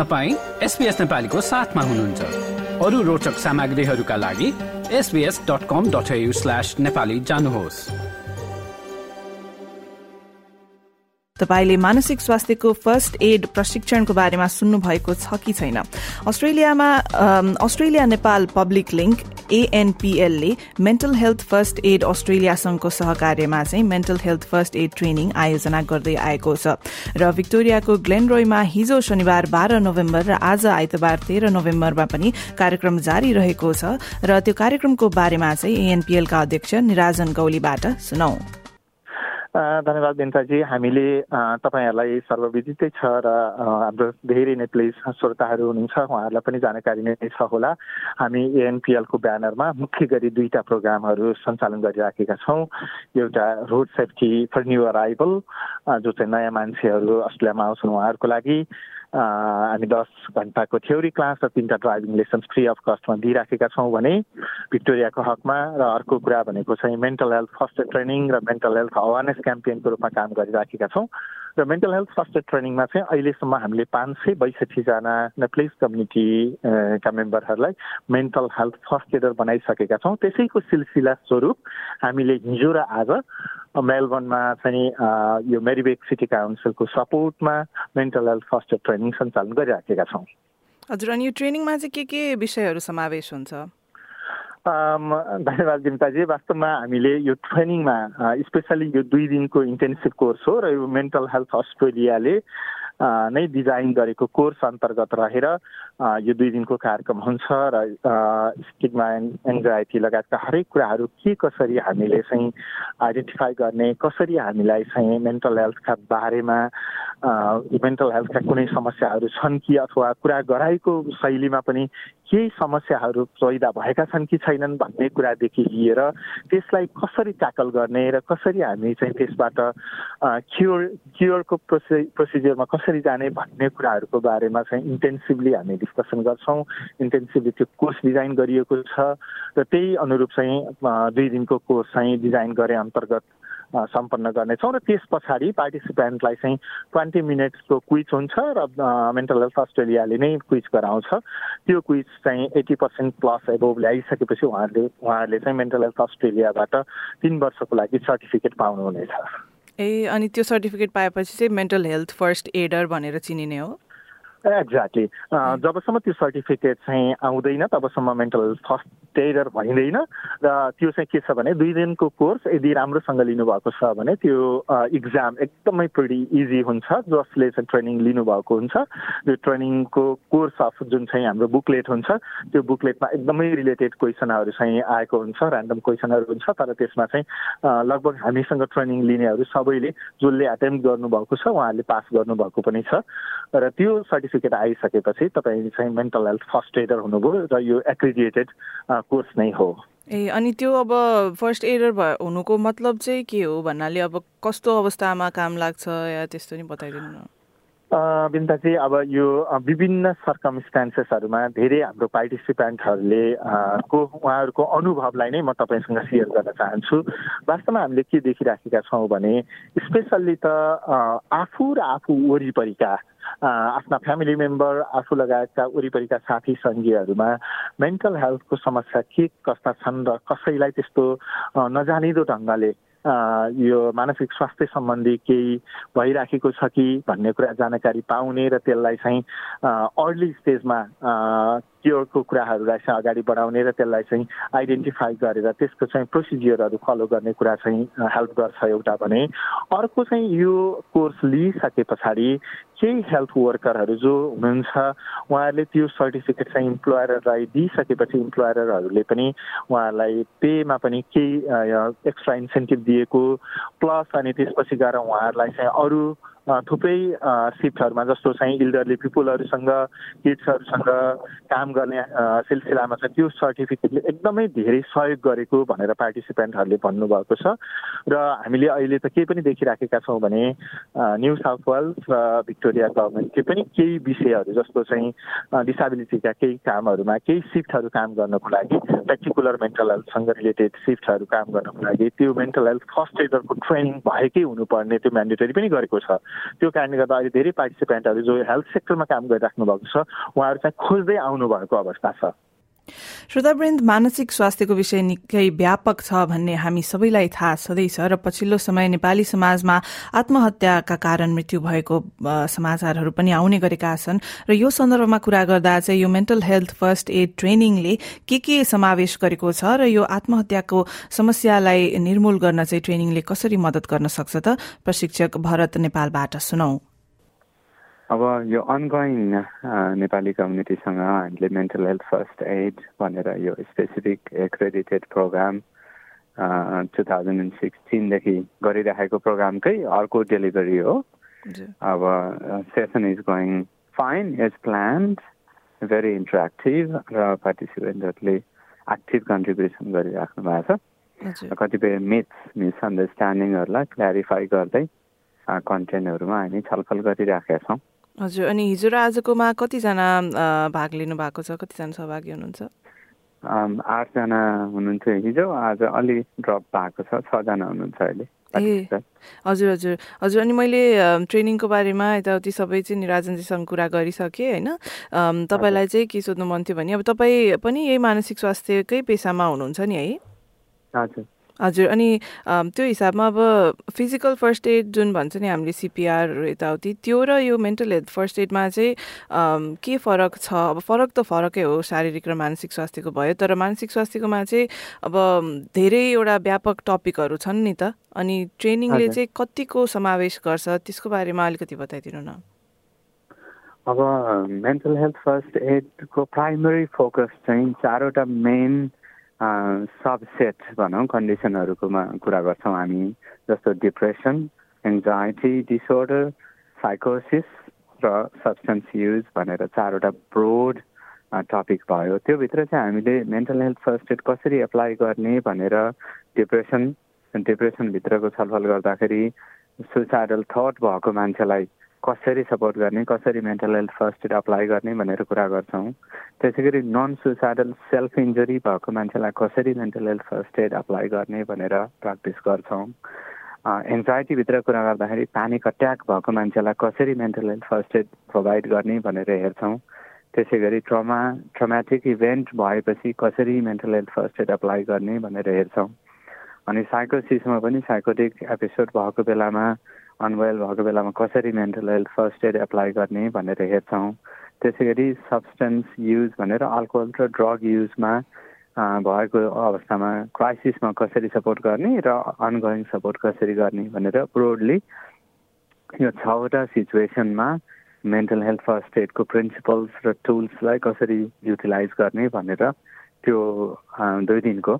तपाईँ एसपिएस नेपालीको साथमा हुनुहुन्छ। अरू रोचक सामग्रीहरूका लागि SBS dot com dot slash Nepali जानुहोस्। तपाईँले मानसिक स्वास्थ्यको फर्स्ट एड प्रशिक्षणको बारेमा सुन्नुभएको छ कि छैन? अस्ट्रेलियामा Australia Nepal public link एएनपीएलले mental health first aid Australia संघको सहकार्यमा चाहिँ mental health first aid training आयोजना गर्दै आएको छ। र भिक्टोरियाको ग्लेनरोयमा हिजो शनिबार बाह्र नोभेम्बर र आज आइतबार तेह्र नोभेम्बरमा पनि कार्यक्रम जारी रहेको छ। र त्यो कार्यक्रमको बारेमा चाहिँ एएनपीएलका अध्यक्ष निराजन गौलीबाट सुनौ। धन्यवाद बिन्ताजी हामीले तपाईँहरूलाई सर्वविदितै छ र हाम्रो धेरै नै प्लिज श्रोताहरू हुनुहुन्छ। उहाँहरूलाई पनि जानकारी नै छ होला। हामी एएनपिएलको ब्यानरमा मुख्य गरी दुईवटा प्रोग्रामहरू सञ्चालन गरिराखेका छौँ। एउटा road safety for new arrival जो चाहिँ नयाँ मान्छेहरू अस्ट्रेलियामा आउँछन् उहाँहरूको लागि। हामी दस घन्टाको थ्योरी क्लास र तिनवटा ड्राइभिङ लेसन्स फ्री अफ कस्टमा दिइराखेका छौँ भने भिक्टोरियाको हकमा र अर्को कुरा भनेको चाहिँ mental health first aid training र मेन्टल हेल्थ अवेरनेस क्याम्पेनको रूपमा काम गरिराखेका छौँ। र मेन्टल हेल्थ फर्स्ट एड ट्रेनिङमा चाहिँ अहिलेसम्म हामीले पाँच सय बैसठीजना नेप्लिस कम्युनिटीका मेम्बरहरूलाई मेन्टल हेल्थ फर्स्ट एडर बनाइसकेका छौँ। त्यसैको सिलसिला स्वरूप हामीले हिजो र आज मेलबर्नमा चाहिँ यो मेरिबेक सिटी काउन्सिलको सपोर्टमा mental health first aid training सञ्चालन गरिराखेका छौँ। हजुर अनि यो ट्रेनिङमा चाहिँ के के विषयहरू समावेश हुन्छ? धन्यवाद दिमताजी वास्तवमा हामीले यो ट्रेनिङमा स्पेसली यो दुई दिनको इन्टेन्सिभ कोर्स हो र यो मेन्टल हेल्थ अस्ट्रेलियाले नै डिजाइन गरेको कोर्स अन्तर्गत रहेर यो दुई दिनको कार्यक्रम हुन्छ र स्टिगमा एन्जाइटी लगायतका हरेक कुराहरू के कसरी हामीले चाहिँ आइडेन्टिफाई गर्ने कसरी हामीलाई चाहिँ मेन्टल हेल्थका बारेमा मेन्टल हेल्थका कुनै समस्याहरू छन् कि अथवा कुरा गराएको शैलीमा पनि केही समस्याहरू पैदा भएका छन् कि छैनन् भन्ने कुरादेखि लिएर त्यसलाई कसरी ट्याकल गर्ने र कसरी हामी चाहिँ त्यसबाट क्योर क्योरको प्रोसि प्रोसिजरमा कसरी जाने भन्ने कुराहरूको बारेमा चाहिँ इन्टेन्सिभली हामी डिस्कसन गर्छौँ इन्टेन्सिभली त्यो कोर्स डिजाइन गरिएको छ र त्यही अनुरूप चाहिँ दुई दिनको कोर्स चाहिँ डिजाइन गरे अन्तर्गत सम्पन्न गर्नेछौँ र त्यस पछाडि पार्टिसिपेन्टलाई चाहिँ ट्वेन्टी मिनट्सको क्विज हुन्छ र मेन्टल हेल्थ अस्ट्रेलियाले नै क्विज गराउँछ त्यो क्विज चाहिँ एट्टी पर्सेन्ट प्लस एबोभ ल्याइसकेपछि उहाँहरूले उहाँहरूले चाहिँ मेन्टल हेल्थ अस्ट्रेलियाबाट तिन वर्षको लागि सर्टिफिकेट पाउनुहुनेछ ए अनि त्यो सर्टिफिकेट पाएपछि चाहिँ मेन्टल हेल्थ फर्स्ट एडर भनेर चिनिने हो। एक्ज्याक्टली जबसम्म त्यो सर्टिफिकेट चाहिँ आउँदैन तबसम्म मेन्टल फर्स्ट टेरर भइँदैन र त्यो चाहिँ के छ भने दुई दिनको कोर्स यदि राम्रोसँग लिनुभएको छ भने त्यो इक्जाम एकदमै प्रिटी इजी हुन्छ जसले चाहिँ ट्रेनिङ लिनुभएको हुन्छ। त्यो ट्रेनिङको कोर्स अफ जुन चाहिँ हाम्रो बुकलेट हुन्छ त्यो बुकलेटमा एकदमै रिलेटेड क्वेसनहरू चाहिँ आएको हुन्छ ऱ्यान्डम क्वेसनहरू हुन्छ तर त्यसमा चाहिँ लगभग हामीसँग ट्रेनिङ लिनेहरू सबैले जसले एटेम्प गर्नुभएको छ उहाँहरूले पास गर्नुभएको पनि छ। र त्यो सर्टिफिकेट आइसकेपछि तपाईँ चाहिँ मेन्टल हेल्थ फर्स्ट एडर हुनुभयो र यो एक्रिडिएटेड कोर्स नै हो। ए अनि त्यो अब फर्स्ट एडर भ हुनुको मतलब चाहिँ के हो भन्नाले अब कस्तो अवस्थामा काम लाग्छ या त्यस्तो नि बताइदिनु न। बिन्दा चाहिँ अब यो विभिन्न सर्कमस्टान्सेसहरूमा धेरै हाम्रो पार्टिसिपेन्टहरूले को उहाँहरूको अनुभवलाई नै म तपाईँसँग सेयर गर्न चाहन्छु। वास्तवमा हामीले के देखिराखेका छौँ भने स्पेसल्ली त आफू र आफू वरिपरिका आफ्ना फ्यामिली मेम्बर आफू लगायतका वरिपरिका साथी सङ्गीहरूमा मेन्टल हेल्थको समस्या के कस्ता छन् र कसैलाई त्यस्तो नजानिदो ढङ्गले यो मानसिक स्वास्थ्य सम्बन्धी केही भइराखेको छ कि भन्ने कुरा जानकारी पाउने र त्यसलाई चाहिँ अर्ली स्टेजमा क्योरको कुराहरूलाई चाहिँ अगाडि बढाउने र त्यसलाई चाहिँ आइडेन्टिफाई गरेर त्यसको चाहिँ प्रोसिजियरहरू फलो गर्ने कुरा चाहिँ हेल्प गर्छ एउटा भने। अर्को चाहिँ यो कोर्स लिइसके पछाडि केही हेल्थ वर्करहरू जो हुनुहुन्छ उहाँहरूले त्यो सर्टिफिकेट चाहिँ इम्प्लोयरलाई दिइसकेपछि इम्प्लोयरहरूले पनि उहाँहरूलाई पेमा पनि केही एक्स्ट्रा इन्सेन्टिभ दिएको। प्लस अनि त्यसपछि गएर उहाँहरूलाई चाहिँ अरू थुप्रै सिफ्टहरूमा जस्तो चाहिँ इल्डरली पिपुलहरूसँग किड्सहरूसँग काम गर्ने सिलसिलामा चाहिँ त्यो सर्टिफिकेटले एकदमै धेरै सहयोग गरेको भनेर पार्टिसिपेन्टहरूले भन्नुभएको छ। र हामीले अहिले त केही पनि देखिराखेका छौँ भने न्यू साउथ वेल्स र भिक्टोरिया गभर्मेन्टले पनि केही विषयहरू जस्तो चाहिँ डिसाबिलिटीका केही कामहरूमा केही सिफ्टहरू काम गर्नको लागि पर्टिकुलर मेन्टल हेल्थसँग रिलेटेड सिफ्टहरू काम गर्नको लागि त्यो मेन्टल हेल्थ फर्स्ट एडरको ट्रेनिङ भएकै हुनुपर्ने त्यो म्यान्डेटरी पनि गरेको छ। त्यो कारणले गर्दा अहिले धेरै पार्टिसिपेन्टहरू जो हेल्थ सेक्टरमा काम गरिराख्नु भएको छ उहाँहरू चाहिँ खोज्दै आउनु भएको अवस्था छ। श्रोतावृन्द मानसिक स्वास्थ्यको विषय निकै व्यापक छ भन्ने हामी सबैलाई थाहा छँदैछ र पछिल्लो समय नेपाली समाजमा आत्महत्याका कारण मृत्यु भएको समाचारहरू पनि आउने गरेका छन् र यो सन्दर्भमा कुरा गर्दा चाहिँ यो मेन्टल हेल्थ फर्स्ट एड ट्रेनिङले के के समावेश गरेको छ र यो आत्महत्याको समस्यालाई निर्मूल गर्न चाहिँ ट्रेनिङले कसरी मदत गर्न सक्छ त? प्रशिक्षक भरत नेपालबाट सुनौ। अब यो अनगोइङ नेपाली कम्युनिटीसँग हामीले मेन्टल हेल्थ फर्स्ट एड भनेर यो specific accredited program two thousand and सिक्सटिनदेखि गरिराखेको प्रोग्रामकै अर्को डेलिभरी हो। अब session is going fine as planned very interactive र पार्टिसिपेन्टहरूले एक्टिभ कन्ट्रिब्युसन गरिराख्नु भएको छ। कतिपय मिथ्स मिसअन्डरस्ट्यान्डिङहरूलाई क्ल्यारिफाई गर्दै कन्टेन्टहरूमा हामी छलफल गरिराखेका छौँ। हजुर अनि हिजो र आजकोमा कतिजना भाग लिनु भएको छ? कतिजना सहभागी हुनुहुन्छ? आठजना हुनुहुन्थ्यो हिजो आज अलि ड्रप भएको छ छजना हुनुहुन्छ अहिले। ए हजुर हजुर। हजुर अनि मैले ट्रेनिङको बारेमा यताउति सबै चाहिँ निराजनजीसँग कुरा गरिसकेँ होइन? तपाईँलाई चाहिँ के सोध्नु मन थियो भने अब तपाईँ पनि यही मानसिक स्वास्थ्यकै पेसामा हुनुहुन्छ नि है? हजुर। हजुर अनि त्यो हिसाबमा अब फिजिकल फर्स्ट एड जुन भन्छ नि हामीले सिपिआर यताउति त्यो र यो मेन्टल हेल्थ फर्स्ट एडमा चाहिँ के फरक छ? अब फरक त फरकै हो शारीरिक र मानसिक स्वास्थ्यको भयो तर मानसिक स्वास्थ्यकोमा चाहिँ अब धेरैवटा व्यापक टपिकहरू छन् नि त अनि ट्रेनिङले चाहिँ कतिको समावेश गर्छ? त्यसको बारेमा अलिकति बताइदिनु न। अब मेन्टल हेल्थ फर्स्ट एडको प्राइमरी फोकस चाहिँ चारवटा मेन सबसेट भनौँ कन्डिसनहरूकोमा कुरा गर्छौँ हामी जस्तो डिप्रेसन एङ्जाइटी डिसअर्डर साइकोसिस र सब्सटेन्स युज भनेर चारवटा ब्रोड टपिक भयो। त्योभित्र चाहिँ हामीले मेन्टल हेल्थ फर्स्ट एड कसरी एप्लाई गर्ने भनेर डिप्रेसन डिप्रेसनभित्रको छलफल गर्दाखेरि सुसाइडल थट भएको मान्छेलाई कसरी सपोर्ट गर्ने कसरी mental health first aid apply गर्ने भनेर कुरा गर्छौँ। त्यसै गरी नन सुसाइडल सेल्फ इन्जुरी भएको मान्छेलाई कसरी mental health first aid apply गर्ने भनेर प्र्याक्टिस गर्छौँ। एन्जाइटीभित्र कुरा गर्दाखेरि प्यानिक अट्याक भएको मान्छेलाई कसरी mental health first aid provide गर्ने भनेर हेर्छौँ। त्यसै गरी ट्रमा ट्रमेटिक इभेन्ट भएपछि कसरी mental health first aid apply गर्ने भनेर हेर्छौँ। अनि साइकोसिसमा पनि साइकोटिक एपिसोड भएको बेलामा अनवेल भएको बेलामा कसरी mental health first aid apply गर्ने भनेर हेर्छौँ। त्यसै गरी सब्सटेन्स युज भनेर अल्कोहल र ड्रग युजमा भएको अवस्थामा क्राइसिसमा कसरी सपोर्ट गर्ने र अनगोइङ सपोर्ट कसरी गर्ने भनेर ब्रोडली यो छवटा सिचुएसनमा मेन्टल हेल्थ फर्स्ट एडको प्रिन्सिपल्स र टुल्सलाई कसरी युटिलाइज गर्ने भनेर त्यो दुई दिनको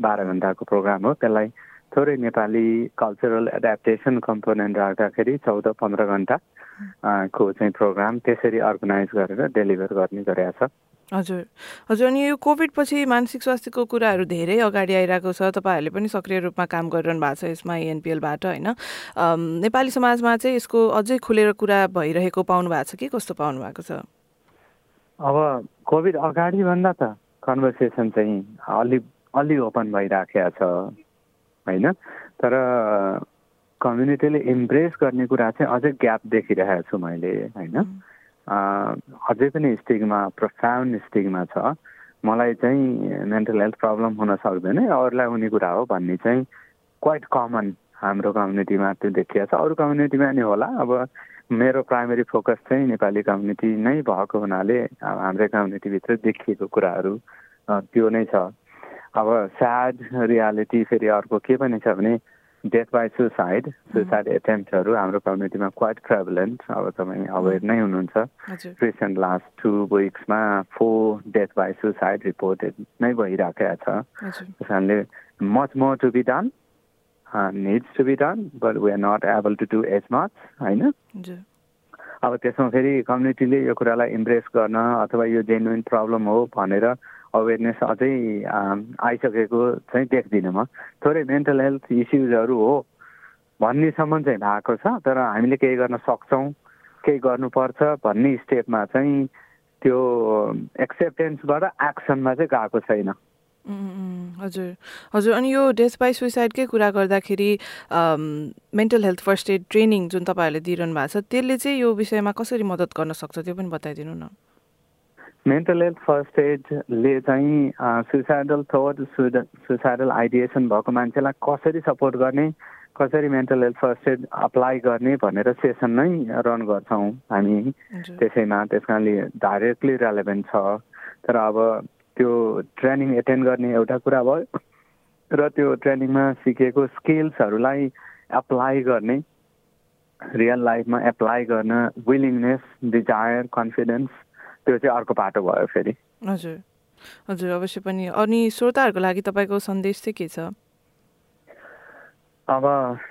बाह्र घन्टाको प्रोग्राम हो। त्यसलाई थोरै नेपाली कल्चरल एडाप्टेसन कम्पोनेन्ट राख्दाखेरि चौध पन्ध्र घन्टा को चाहिँ प्रोग्राम त्यसरी अर्गनाइज गरेर डेलिभर गर्ने गरेका छ। हजुर। हजुर अनि यो कोभिड पछि मानसिक स्वास्थ्यको कुराहरू धेरै अगाडि आइरहेको छ। तपाईँहरूले पनि सक्रिय रूपमा काम गरिरहनु भएको छ यसमा एनपिएलबाट होइन? नेपाली समाजमा चाहिँ यसको अझै खुलेर कुरा भइरहेको पाउनु भएको छ कि? कस्तो पाउनु भएको छ? अब कोभिड अगाडि भन्दा त कन्भर्सेसन चाहिँ अलि अलि ओपन भइराखेको छ। होइन? तर कम्युनिटीले इम्प्रेस गर्ने कुरा चाहिँ अझै ग्याप देखिरहेको छु मैले होइन? अझै पनि स्टिगमा प्रोफाउन्ड स्टिगमा छ। मलाई चाहिँ मेन्टल हेल्थ प्रब्लम हुन सक्दैन अरूलाई हुने कुरा हो भन्ने चाहिँ क्वाइट कमन हाम्रो कम्युनिटीमा त्यो देखिएको छ। अरू कम्युनिटीमा नि होला। अब मेरो प्राइमेरी फोकस चाहिँ नेपाली कम्युनिटी नै भएको हुनाले हाम्रै कम्युनिटीभित्र देखिएको कुराहरू त्यो नै छ। अब स्याड रियालिटी फेरि अर्को के पनि छ भने डेथ बाई सुसाइड सुसाइड एटेम्प्टहरू हाम्रो कम्युनिटीमा क्वाइट प्रेभलेन्ट अब तपाईँ अवेर नै हुनुहुन्छ। Recent last two विक्समा four death by suicide reported नै भइराखेको छ। त्यस कारणले much more to be done needs to be done but we are not able to do as much होइन? अब त्यसमा फेरि कम्युनिटीले यो कुरालाई इम्प्रेस गर्न अथवा यो जेन्युन प्रब्लम हो भनेर अवेरनेस अझै आइसकेको चाहिँ देख्दिनँ म। थोरै मेन्टल हेल्थ इस्युजहरू हो भन्नेसम्म चाहिँ भएको छ तर हामीले केही गर्न सक्छौँ केही गर्नुपर्छ भन्ने स्टेपमा चाहिँ त्यो एक्सेप्टेन्सबाट एक्सनमा चाहिँ गएको छैन। हजुर। हजुर अनि यो डेथ बाई सुइसाइडकै कुरा गर्दाखेरि mental health first aid training जुन तपाईँहरूले दिइरहनु भएको छ त्यसले चाहिँ यो विषयमा कसरी मद्दत गर्न सक्छ त्यो पनि बताइदिनु न। मेन्टल हेल्थ फर्स्ट एडले चाहिँ सुसाइडल थोट सुसाइडल आइडिएसन भएको मान्छेलाई कसरी सपोर्ट गर्ने कसरी mental health first aid apply गर्ने भनेर सेसन नै रन गर्छौँ हामी। त्यसैमा त्यस कारणले डाइरेक्टली रेलेभेन्ट छ। तर अब त्यो ट्रेनिङ एटेन्ड गर्ने एउटा कुरा भयो र त्यो ट्रेनिङमा सिकेको स्किल्सहरूलाई एप्लाई गर्ने रियल लाइफमा एप्लाई गर्न विलिङनेस डिजायर कन्फिडेन्स त्यो चाहिँ अर्को बाटो भयो फेरि। हजुर। हजुर अवश्य पनि। अनि श्रोताहरूको लागि तपाईँको सन्देश चाहिँ के छ? अब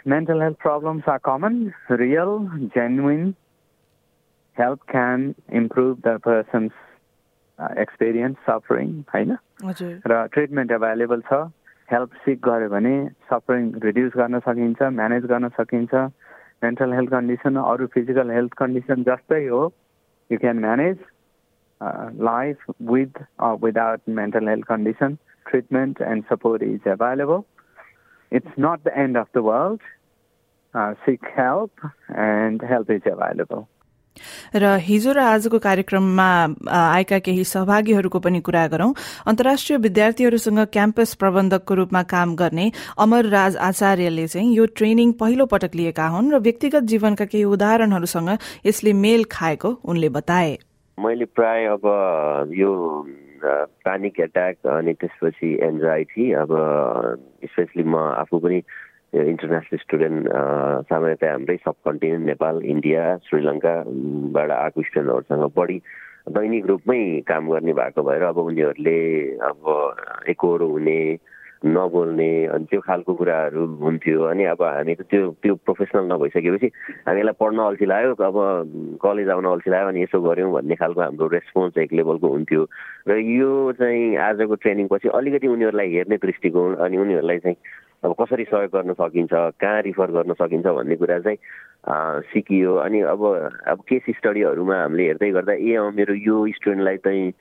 mental health problems are common real genuine help can improve the persons experience suffering होइन? र ट्रिटमेन्ट एभाइलेबल छ। हेल्प सिक गऱ्यो भने सफरिङ रिड्युस गर्न सकिन्छ म्यानेज गर्न सकिन्छ। मेन्टल हेल्थ कन्डिसन अरू फिजिकल हेल्थ कन्डिसन जस्तै हो you can manage life with without mental health condition treatment and support is available. It's not the end of the world. Uh, seek help and help is available. र हिजो र आजको कार्यक्रममा आएका केही सहभागीहरूको पनि कुरा गरौं अन्तर्राष्ट्रिय विद्यार्थीहरूसँग क्याम्पस प्रबन्धकको रूपमा काम गर्ने अमर राज आचार्यले चाहिँ यो ट्रेनिङ पहिलो पटक लिएका हुन् र व्यक्तिगत जीवनका केही उदाहरणहरूसँग यसले मेल खाएको उनले बताए मैले प्राय अब यो प्यानिक एट्याक अनि त्यसपछि एन्जाइटी अब स्पेसली म आफू पनि इन्टरनेसनल स्टुडेन्ट सामान्यतया हाम्रै सब कन्टिनेन्ट नेपाल इन्डिया श्रीलङ्काबाट आएको स्टुडेन्टहरूसँग बढी दैनिक रूपमै काम गर्ने भएको भएर अब उनीहरूले अब एकहोरो हुने नबोल्ने अनि त्यो खालको कुराहरू हुन्थ्यो अनि अब हामी त त्यो त्यो प्रोफेसनल नभइसकेपछि हामीलाई पढ्न अल्छी लाग्यो अब कलेज आउन अल्छी लाग्यो अनि यसो गऱ्यौँ भन्ने खालको हाम्रो रेस्पोन्स एक लेभलको हुन्थ्यो। र यो चाहिँ आजको ट्रेनिङपछि अलिकति उनीहरूलाई हेर्ने दृष्टिकोण अनि उनीहरूलाई चाहिँ अब कसरी सहयोग गर्न सकिन्छ कहाँ रिफर गर्न सकिन्छ भन्ने कुरा चाहिँ सिकियो। अनि अब अब केस स्टडीहरूमा हामीले हेर्दै गर्दा ए मेरो यो स्टुडेन्टलाई चाहिँ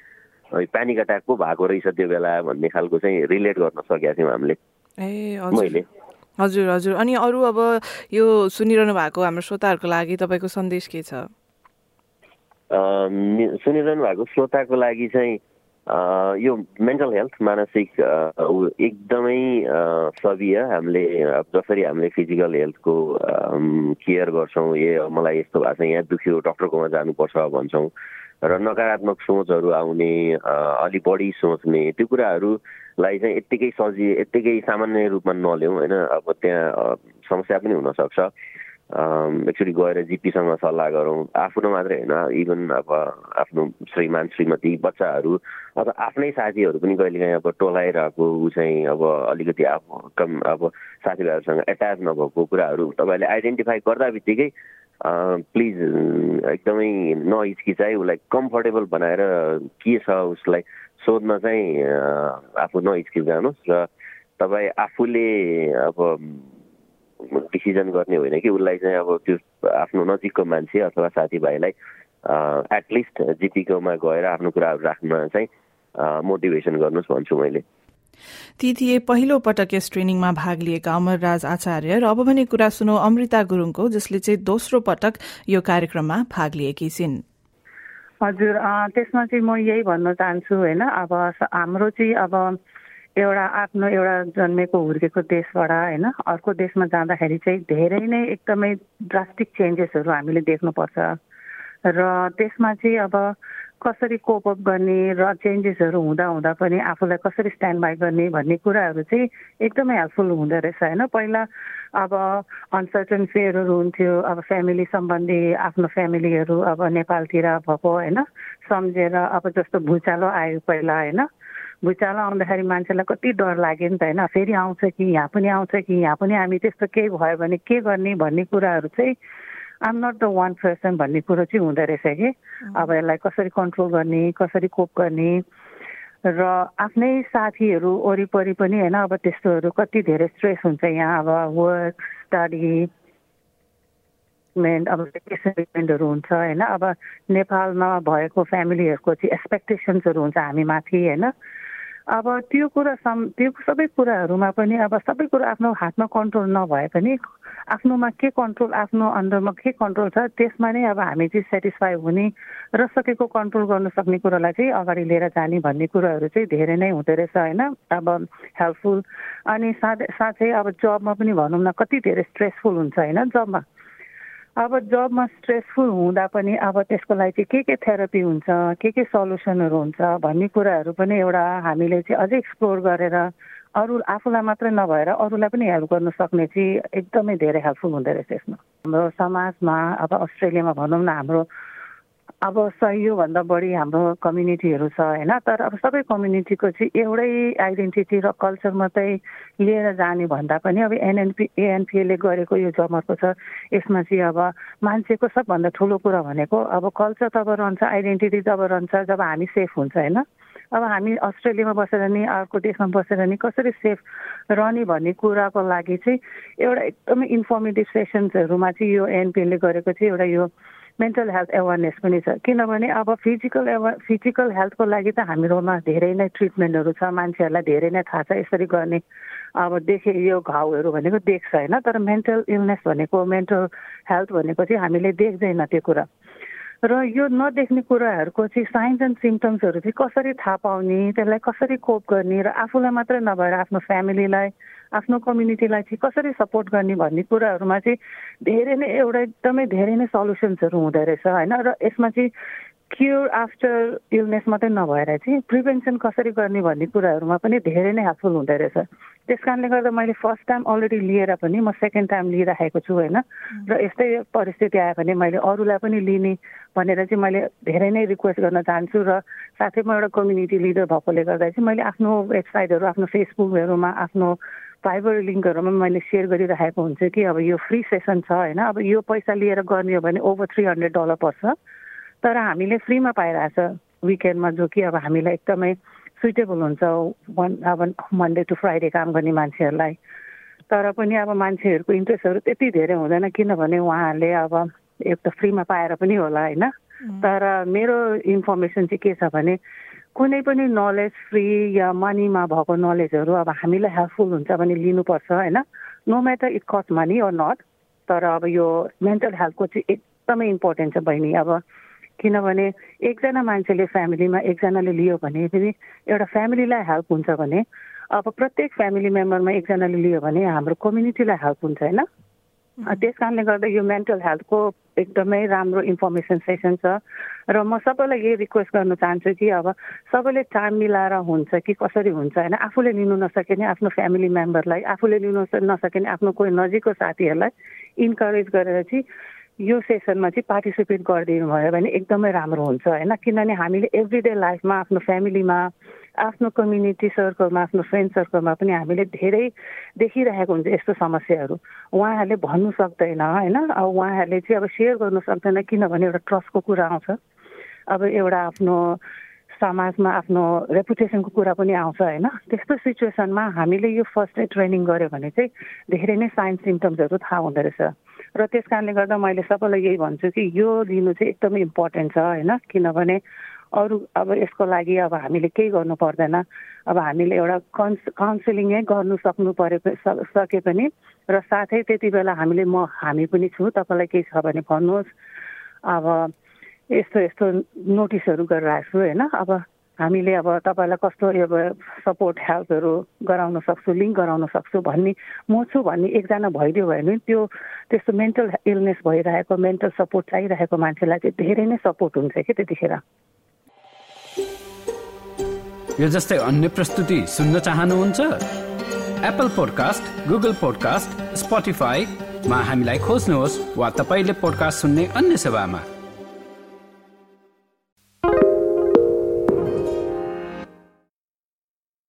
प्यानिक एट्याक पो भएको रहेछ त्यो बेला भन्ने खालको चाहिँ रिलेट गर्न सकेका थियौँ हामीले। ए मैले। हजुर हजुर। अनि अरू अब यो सुनिरहनु भएको हाम्रो श्रोताहरूको लागि तपाईँको सन्देश के छ? सुनिरहनु भएको श्रोताको लागि चाहिँ यो मेन्टल हेल्थ मानसिक एकदमै सबिय हामीले जसरी हामीले फिजिकल हेल्थको केयर गर्छौँ ए मलाई यस्तो भएको छ यहाँ दुख्यो डक्टरकोमा जानुपर्छ भन्छौँ। र नकारात्मक सोचहरू आउने अलिक बढी सोच्ने त्यो कुराहरूलाई चाहिँ यत्तिकै सजि यत्तिकै सामान्य रूपमा नल्याउँ होइन? अब त्यहाँ समस्या पनि हुनसक्छ। एक्चुली गएर जिपीसँग सल्लाह गरौँ। आफ्नो मात्रै होइन इभन अब आफ्नो श्रीमान श्रीमती बच्चाहरू अब आफ्नै साथीहरू पनि कहिलेकाहीँ अब टोलाइरहेको ऊ चाहिँ अब अलिकति अब कम अब साथीभाइहरूसँग एट्याच नभएको कुराहरू तपाईँहरूले आइडेन्टिफाई गर्दा बित्तिकै प्लिज एकदमै नहिचकिचाइ उसलाई कम्फर्टेबल बनाएर के छ उसलाई सोध्न चाहिँ आफू नहिचकिचाउनुहोस् र तपाईँ आफूले अब डिसिजन गर्ने होइन कि उसलाई चाहिँ अब त्यो आफ्नो नजिकको मान्छे अथवा साथीभाइलाई एटलिस्ट जिपिकोमा गएर आफ्नो कुराहरू राख्न चाहिँ मोटिभेसन गर्नुहोस् भन्छु मैले। थिए पहिलो पटक यस ट्रेनिङमा भाग लिएका अमरराज आचार्य र अब भने कुरा सुनौ अमृता गुरुङको जसले चाहिँ दोस्रो पटक यो कार्यक्रममा भाग लिएकी छिन्। हजुर त्यसमा चाहिँ म यही भन्न चाहन्छु होइन अब हाम्रो चाहिँ अब एउटा आफ्नो एउटा जन्मेको हुर्केको देशबाट होइन अर्को देशमा जाँदाखेरि चाहिँ धेरै नै एकदमै ड्रास्टिक चेन्जेसहरू हामीले देख्नुपर्छ। र त्यसमा चाहिँ अब कसरी कोपअप गर्ने र चेन्जेसहरू हुँदा हुँदा पनि आफूलाई कसरी स्ट्यान्ड बाई गर्ने भन्ने कुराहरू चाहिँ एकदमै हेल्पफुल हुँदो रहेछ होइन? पहिला अब अनसर्टन फेयरहरू हुन्थ्यो अब फ्यामिली सम्बन्धी आफ्नो फ्यामिलीहरू अब नेपालतिर भएको होइन? सम्झेर अब जस्तो भुइँचालो आयो पहिला होइन? भुइँचालो आउँदाखेरि मान्छेलाई कति डर लाग्यो नि त होइन? फेरि आउँछ कि यहाँ पनि आउँछ कि यहाँ पनि हामी त्यस्तो केही भयो भने के गर्ने भन्ने कुराहरू चाहिँ I'm not the one person भन्ने कुरो चाहिँ हुँदो रहेछ कि। अब यसलाई कसरी कन्ट्रोल गर्ने कसरी कोप गर्ने र आफ्नै साथीहरू वरिपरि पनि होइन अब त्यस्तोहरू कति धेरै स्ट्रेस हुन्छ यहाँ अब वर्क स्टडी मेन अब भेकेसनहरू हुन्छ होइन। अब नेपालमा भएको फ्यामिलीहरूको चाहिँ एक्सपेक्टेसन्सहरू हुन्छ हामी माथि होइन। अब त्यो कुरा सम त्यो सबै कुराहरूमा पनि अब सबै कुरा आफ्नो हातमा कन्ट्रोल नभए पनि आफ्नोमा के कन्ट्रोल आफ्नो अन्डरमा के कन्ट्रोल छ त्यसमा नै अब हामी चाहिँ सेटिस्फाई हुने र सकेको कन्ट्रोल गर्न सक्ने कुरालाई चाहिँ अगाडि लिएर जाने भन्ने कुराहरू चाहिँ धेरै नै हुँदो रहेछ होइन? अब हेल्पफुल अनि साथै साथै अब जबमा पनि भनौँ न कति धेरै स्ट्रेसफुल हुन्छ होइन? जबमा अब जबमा स्ट्रेसफुल हुँदा पनि अब त्यसको लागि चाहिँ के के थेरापी हुन्छ के के सल्युसनहरू हुन्छ भन्ने कुराहरू पनि एउटा हामीले चाहिँ अझै एक्सप्लोर गरेर अरू आफूलाई मात्रै नभएर अरूलाई पनि हेल्प गर्न सक्ने चाहिँ एकदमै धेरै हेल्पफुल हुँदो रहेछ यसमा। हाम्रो समाजमा अब अस्ट्रेलियामा भनौँ न हाम्रो अब सय योभन्दा बढी हाम्रो कम्युनिटीहरू छ होइन? तर अब सबै कम्युनिटीको चाहिँ एउटै आइडेन्टिटी र कल्चर मात्रै लिएर जाने भन्दा पनि अब एनएनपी एएनपिएले गरेको यो जमर्को छ। यसमा चाहिँ अब मान्छेको सबभन्दा ठुलो कुरा भनेको अब कल्चर तब रहन्छ आइडेन्टिटी जब रहन्छ जब हामी सेफ हुन्छ होइन? अब हामी अस्ट्रेलियामा बसेर नि अर्को देशमा बसेर नि कसरी सेफ रहने भन्ने कुराको लागि चाहिँ एउटा एकदमै इन्फर्मेटिभ सेसन्सहरूमा चाहिँ यो एनपिएलले गरेको चाहिँ एउटा यो मेन्टल हेल्थ एवेरनेस पनि छ. किनभने अब फिजिकल एवे फिजिकल हेल्थको लागि त हाम्रोमा धेरै नै ट्रिटमेन्टहरू छ। मान्छेहरूलाई धेरै नै थाहा छ। यसरी गर्ने अब देखे यो घाउहरू भनेको देख्छ होइन? तर मेन्टल इलनेस भनेको मेन्टल हेल्थ चाहिँ हामीले देख्दैन त्यो कुरा। र यो नदेख्ने कुराहरूको चाहिँ साइन्स एन्ड सिम्टम्सहरू चाहिँ कसरी थाहा पाउने त्यसलाई कसरी कोप गर्ने र आफूलाई मात्रै नभएर आफ्नो फ्यामिलीलाई आफ्नो कम्युनिटीलाई चाहिँ कसरी सपोर्ट गर्ने भन्ने कुराहरूमा चाहिँ धेरै नै एउटा एकदमै धेरै नै सल्युसन्सहरू हुँदो रहेछ होइन? र यसमा चाहिँ क्योर आफ्टर इलनेस मात्रै नभएर चाहिँ प्रिभेन्सन कसरी गर्ने भन्ने कुराहरूमा पनि धेरै नै हेल्पफुल हुँदो रहेछ। त्यस कारणले गर्दा मैले फर्स्ट टाइम अलरेडी लिएर पनि म सेकेन्ड टाइम लिइराखेको छु होइन? र यस्तै परिस्थिति आयो भने मैले अरूलाई पनि लिने भनेर चाहिँ मैले धेरै नै रिक्वेस्ट गर्न चाहन्छु र साथै म एउटा कम्युनिटी लिडर भएकोले गर्दा चाहिँ मैले आफ्नो वेबसाइटहरू आफ्नो फेसबुकहरूमा आफ्नो फाइबर लिङ्कहरूमा मैले सेयर गरिराखेको हुन्छु कि अब यो फ्री सेसन छ होइन अब यो पैसा लिएर गर्ने हो भने ओभर थ्री हन्ड्रेड डलर पर्छ। तर हामीले फ्रीमा पाइरहेछ विकेन्डमा जो कि अब हामीलाई एकदमै सुइटेबल हुन्छ वान अब मन्डे टु फ्राइडे काम गर्ने मान्छेहरूलाई। तर पनि अब मान्छेहरूको इन्ट्रेस्टहरू त्यति धेरै हुँदैन किनभने उहाँहरूले अब एक त फ्रीमा पाएर पनि होला होइन। तर मेरो इन्फर्मेसन चाहिँ के छ भने कुनै पनि नलेज फ्री या मनीमा भएको नलेजहरू अब हामीलाई हेल्पफुल हुन्छ भने लिनुपर्छ होइन? No matter it cost money or not तर अब यो मेन्टल हेल्थको चाहिँ एकदमै इम्पोर्टेन्ट छ बहिनी। अब किनभने एकजना मान्छेले फ्यामिलीमा एकजनाले लियो भने फेरि एउटा फ्यामिलीलाई हेल्प हुन्छ भने अब प्रत्येक फ्यामिली मेम्बरमा एकजनाले लियो भने हाम्रो कम्युनिटीलाई हेल्प हुन्छ होइन? त्यस कारणले गर्दा यो मेन्टल हेल्थको एकदमै राम्रो इन्फर्मेसन सेसन छ। र म सबैलाई यही रिक्वेस्ट गर्न चाहन्छु कि अब सबैले टाइम मिलाएर हुन्छ कि कसरी हुन्छ होइन? आफूले लिनु नसके नि आफ्नो फ्यामिली मेम्बरलाई आफूले लिनु नसके नि आफ्नो कोही नजिकको साथीहरूलाई इन्करेज गरेर चाहिँ यो सेसनमा चाहिँ पार्टिसिपेट गरिदिनु भयो भने एकदमै राम्रो हुन्छ होइन? किनभने हामीले एभ्री डे लाइफमा आफ्नो फ्यामिलीमा आफ्नो कम्युनिटी सर्कलमा आफ्नो फ्रेन्ड सर्कलमा पनि हामीले धेरै देखिरहेको हुन्छ यस्तो समस्याहरू। उहाँहरूले भन्नु सक्दैन होइन? अब उहाँहरूले चाहिँ अब सेयर गर्नु सक्दैन किनभने एउटा ट्रस्टको कुरा आउँछ। अब एउटा आफ्नो समाजमा आफ्नो रेपुटेसनको कुरा पनि आउँछ होइन? त्यस्तो सिचुएसनमा हामीले यो फर्स्ट एड ट्रेनिङ गऱ्यो भने चाहिँ धेरै नै साइन्स सिम्टम्सहरू थाहा हुँदो रहेछ। र त्यस कारणले गर्दा मैले सबैलाई यही भन्छु कि यो लिनु चाहिँ एकदमै इम्पोर्टेन्ट छ होइन? किनभने अरू अब यसको लागि अब हामीले केही गर्नु पर्दैन। अब हामीले एउटा कन्स काउन्सिलिङै गर्नु सक्नु परे सके पनि। र साथै त्यति बेला हामीले म हामी पनि छु तपाईँलाई केही छ भने भन्नुहोस्। अब यस्तो यस्तो नोटिसहरू गरिरहेको छु होइन? अब हामीले अब तपाईँलाई कस्तो अब सपोर्ट हेल्पहरू गराउन सक्छु लिङ्क गराउन सक्छु भन्ने म छु भन्ने एकजना भइदियो भने त्यो त्यस्तो मेन्टल इलनेस भइरहेको मेन्टल सपोर्ट चाहिरहेको मान्छेलाई चाहिँ धेरै नै सपोर्ट हुन्छ कि त्यतिखेर। यो जस्तै अन्य प्रस्तुति सुन्न चाहनुहुन्छ? एप्पल पोडकास्ट गुगल पोडकास्ट स्पोटिफाईमा हामीलाई खोज्नुहोस् वा तपाईँले पोडकास्ट सुन्ने अन्य सेवामा।